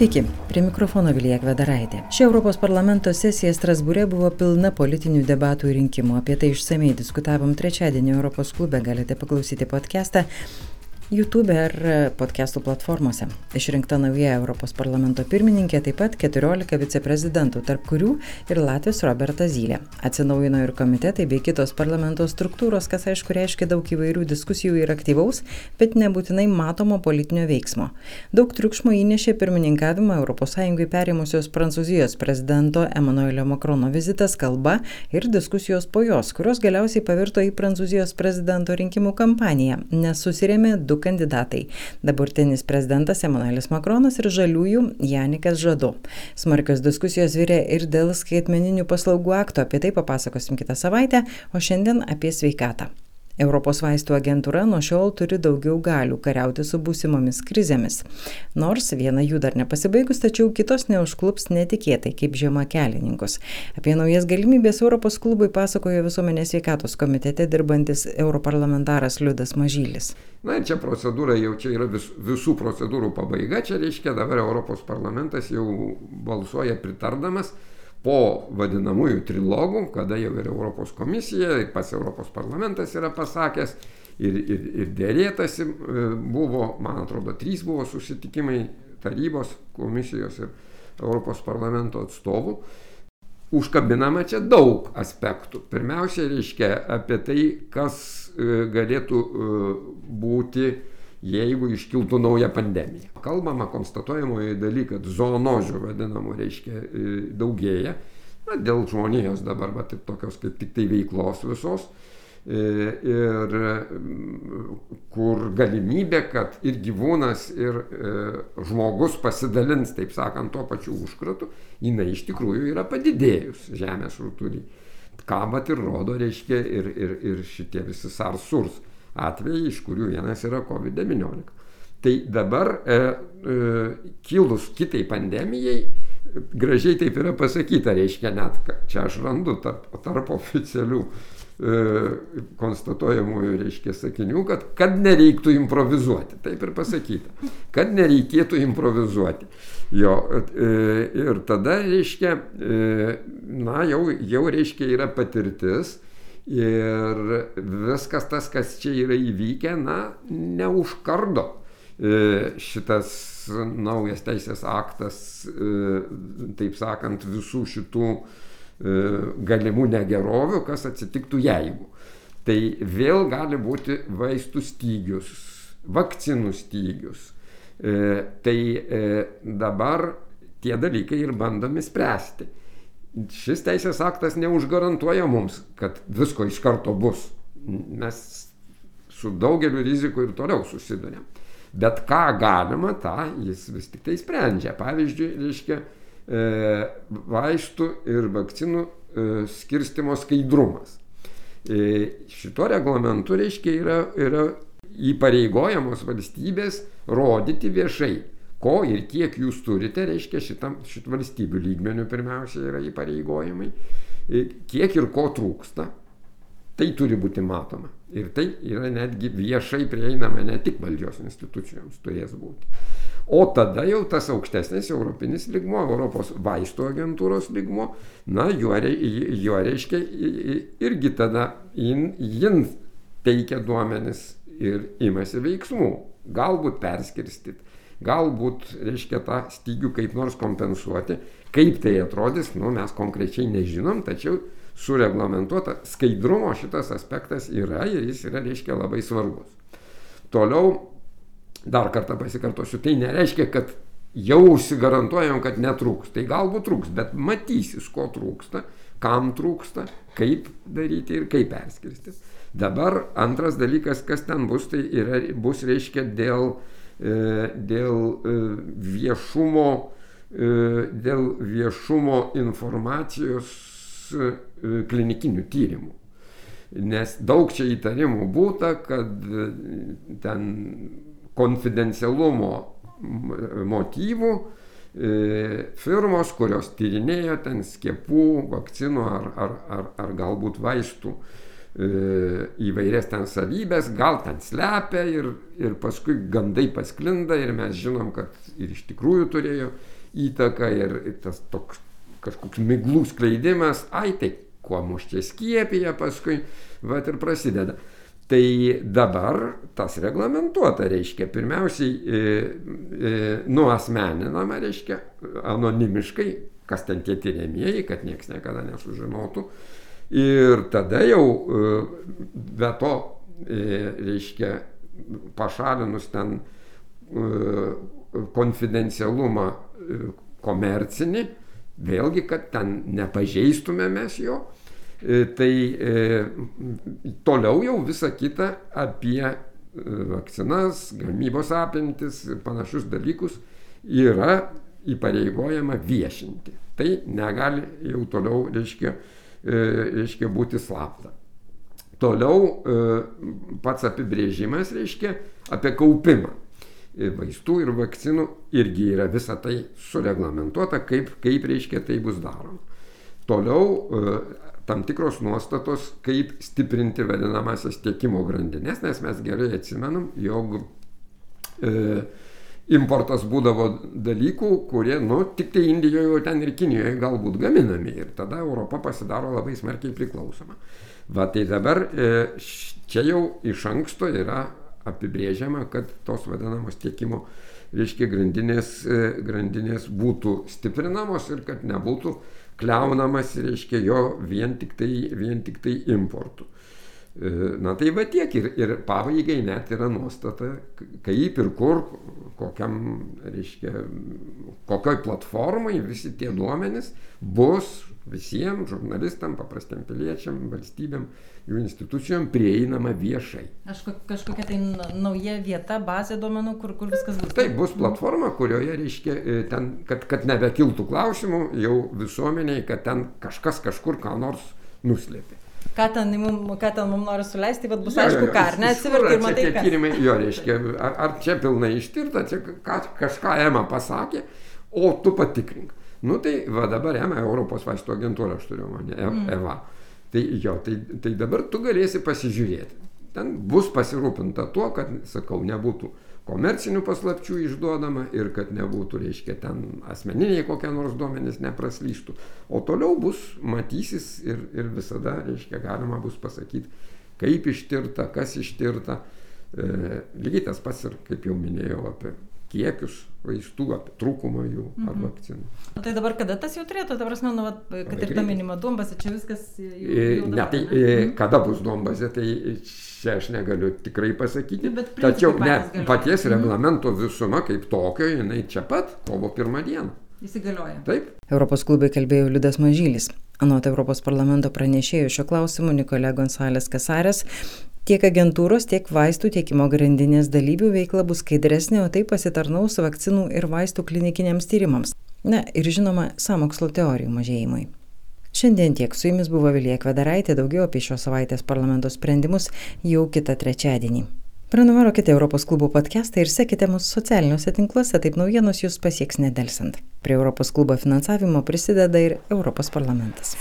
Sveiki, prie mikrofono Vilija Kvedaraitė. Ši Europos parlamento sesija Strasbūre buvo pilna politinių debatų ir rinkimų. Apie tai išsamei diskutavom trečiadienį Europos klube, galite paklausyti podcastą YouTube ar podcastų platformose. Išrinkta nauja Europos parlamento pirmininkė, taip pat 14 viceprezidentų, tarp kurių ir Latvijos Robertas Zylė. Atsinaujino ir komitetai bei kitos parlamento struktūros, kas aišku reiškia daug įvairių diskusijų ir aktyvaus, bet nebūtinai matomo politinio veiksmo. Daug triukšmo įnešė pirmininkavimą ES perėmusios Prancūzijos prezidento Emanuelio Makrono vizitas, kalba ir diskusijos po jos, kurios galiausiai pavirto į Prancūzijos prezidento rinkimų kampaniją, nes susirėmė du kandidatai - dabartinis prezidentas Emanuelis Makronas ir žaliųjų Janikas Žadu. Smarkios diskusijos vyrė ir dėl skaitmeninių paslaugų akto, apie tai papasakosim kitą savaitę, o šiandien apie sveikatą. Europos vaistų agentūra nuo šiol turi daugiau galių kariauti su būsimomis krizėmis. Nors viena jų dar nepasibaigus, tačiau kitos neužklups netikėtai, kaip žiema kelininkus. Apie naujas galimybės Europos klubui pasakojo visuomenės sveikatos komitete dirbantis europarlamentaras Liudas Mažylis. Na ir čia procedūra jau čia yra vis, visų procedūrų pabaiga, čia reiškia dabar Europos parlamentas jau balsuoja pritardamas po vadinamųjų trilogų, kada jau ir Europos komisija, ir pats Europos parlamentas yra pasakęs, ir, ir, ir dėrėtasi e, buvo, man atrodo, trys buvo susitikimai tarybos, komisijos ir Europos parlamento atstovų. Užkabinama čia daug aspektų. Pirmiausia, reiškia apie tai, kas e, galėtų e, būti jeigu iškiltų nauja pandemija. Kalbama konstatuojamoje daly, kad zoonožių vadinamų reiškia e, daugėja, na, dėl žmonijos dabar, bet tokios kaip tik tai veiklos visos. E, ir kur galimybė, kad ir gyvūnas, ir e, žmogus pasidalins, taip sakant, tuo pačiu užkratu, jinai iš tikrųjų yra padidėjus žemės rutulį. Ką mat ir rodo, reiškia, ir, ir, ir šitie visi SARS-SURS atvejai, iš kurių vienas yra COVID-19. Tai dabar e, e, kilus kitai pandemijai, gražiai taip yra pasakyta, reiškia net, čia aš randu tarp, tarp oficialių e, konstatuojamųjų, reiškia, sakinių, kad, kad nereiktų improvizuoti, taip ir pasakyta, kad nereikėtų improvizuoti. Jo, e, ir tada, reiškia, e, na, jau, jau, reiškia, yra patirtis, Ir viskas tas, kas čia yra įvykę, na, neužkardo e, šitas naujas teisės aktas, e, taip sakant, visų šitų e, galimų negerovių, kas atsitiktų jeigu. Tai vėl gali būti vaistų stygius, vakcinų stygius. Tai dabar tie dalykai ir bandomi spręsti šis teisės aktas neužgarantuoja mums, kad visko iš karto bus. Mes su daugeliu rizikų ir toliau susidurėm. Bet ką galima, tą jis vis tik tai sprendžia. Pavyzdžiui, reiškia e, vaistų ir vakcinų e, skirstimo skaidrumas. E, šito reglamentu, reiškia, yra, yra įpareigojamos valstybės rodyti viešai ko ir kiek jūs turite, reiškia šitam šitų valstybių lygmenių pirmiausia yra įpareigojimai, e, kiek ir ko trūksta. Tai turi būti matoma. Ir tai yra netgi viešai prieinama ne tik valdžios institucijoms turės būti. O tada jau tas aukštesnis europinis ligmo, Europos vaistų agentūros ligmo, na, juo, juo reiškia irgi tada jin, jin teikia duomenis ir imasi veiksmų. Galbūt perskirstyti galbūt, reiškia, tą stygių kaip nors kompensuoti. Kaip tai atrodys, nu, mes konkrečiai nežinom, tačiau sureglamentuota skaidrumo šitas aspektas yra ir jis yra, reiškia, labai svarbus. Toliau, dar kartą pasikartosiu, tai nereiškia, kad jau užsigarantuojam, kad netrūks. Tai galbūt trūks, bet matysis, ko trūksta, kam trūksta, kaip daryti ir kaip perskirstyti. Dabar antras dalykas, kas ten bus, tai yra, bus reiškia dėl E, dėl e, viešumo, e, dėl viešumo informacijos klinikinių tyrimų. Nes daug čia įtarimų būta, kad ten konfidencialumo motyvų firmos, kurios tyrinėjo ten skiepų, vakcinų ar, ar, ar, ar galbūt vaistų įvairias ten savybės, gal ten slepia ir, ir paskui gandai pasklinda ir mes žinom, kad ir iš tikrųjų turėjo įtaką ir, tas toks kažkoks miglų skleidimas, ai tai kuo mus čia skiepija paskui, va ir prasideda. Tai dabar tas reglamentuota, reiškia, pirmiausiai e, e, nuosmeninama, reiškia, anonimiškai, kas ten tie tyriamieji, kad niekas niekada nesužinotų. Ir tada jau e, be to, e, reiškia, pašalinus ten e, konfidencialumą komercinį, vėlgi, kad ten nepažeistume mes jo, tai toliau jau visa kita apie vakcinas, gamybos apimtis ir panašius dalykus yra įpareigojama viešinti. Tai negali jau toliau, reiškia, reiškia būti slapta. Toliau pats apibrėžimas reiškia apie kaupimą vaistų ir vakcinų irgi yra visa tai sureglamentuota, kaip, kaip reiškia tai bus daroma. Toliau tam tikros nuostatos, kaip stiprinti vadinamasias tiekimo grandinės, nes mes gerai atsimenam, jog e, importas būdavo dalykų, kurie, nu, tik tai Indijoje, ten ir Kinijoje galbūt gaminami ir tada Europa pasidaro labai smarkiai priklausoma. Va tai dabar e, čia jau iš anksto yra apibrėžiama, kad tos vadinamos tiekimo, reiškia, grandinės, e, grandinės būtų stiprinamos ir kad nebūtų kliaunamas, reiškia, jo vien tik tai, vien tik tai importu. E, na tai va tiek ir, ir pabaigai net yra nuostata, kaip ir kur, kokiam, reiškia, kokioj platformai visi tie duomenys bus visiems žurnalistam, paprastiem piliečiam, valstybėm, jų institucijom prieinama viešai. Aš kažkokia tai nauja vieta, bazė duomenų, kur, kur viskas bus. Taip, bus platforma, kurioje reiškia, e, ten, kad, kad nebekiltų klausimų jau visuomeniai, kad ten kažkas kažkur ką nors nuslėpė. Ką ten, mum, ką ten mums nori suleisti, bet bus jo, aišku, jo, ką, ar ne, atsiverti ir matai. Tie tyrimai, jo, reiškia, ar, ar čia pilnai ištirta, čia ką, kažką Ema pasakė, o tu patikrink. Nu tai va dabar EMA, Europos vaistų agentūra, aš turiu mane, mm. EVA. Tai jo, tai, tai dabar tu galėsi pasižiūrėti. Ten bus pasirūpinta tuo, kad, sakau, nebūtų komercinių paslapčių išduodama ir kad nebūtų, reiškia, ten asmeniniai kokie nors duomenys nepraslystų. O toliau bus, matysis ir, ir visada, reiškia, galima bus pasakyti, kaip ištirta, kas ištirta. E, lygiai tas pats ir, kaip jau minėjau, apie kiekius vaistų, apie trūkumą jų mhm. ar vakcinų. O tai dabar kada tas jau turėtų, ta prasme, nu, vat, kad Labai ir ta minima duombazė, čia viskas jau. jau e, ne, tai ne? Mhm. kada bus duombazė, tai čia aš negaliu tikrai pasakyti. Nu, Tačiau ne, paties mhm. reglamento visuma kaip tokio, jinai čia pat, kovo pirmą dieną. Įsigalioja. Taip. Europos klubai kalbėjo Liudas Mažylis. Anot Europos parlamento pranešėjo šio klausimu Nikolė Gonsalės Kasarės, Tiek agentūros, tiek vaistų tiekimo grandinės dalyvių veikla bus skaidresnė, o tai pasitarnaus vakcinų ir vaistų klinikiniams tyrimams. Na ir žinoma, samokslo teorijų mažėjimui. Šiandien tiek su jumis buvo Vilija Kvedaraitė, daugiau apie šios savaitės parlamento sprendimus jau kitą trečiadienį. Prenumeruokite Europos klubo podcastą ir sekite mus socialiniuose tinkluose, taip naujienos jūs pasieks nedelsant. Prie Europos klubo finansavimo prisideda ir Europos parlamentas.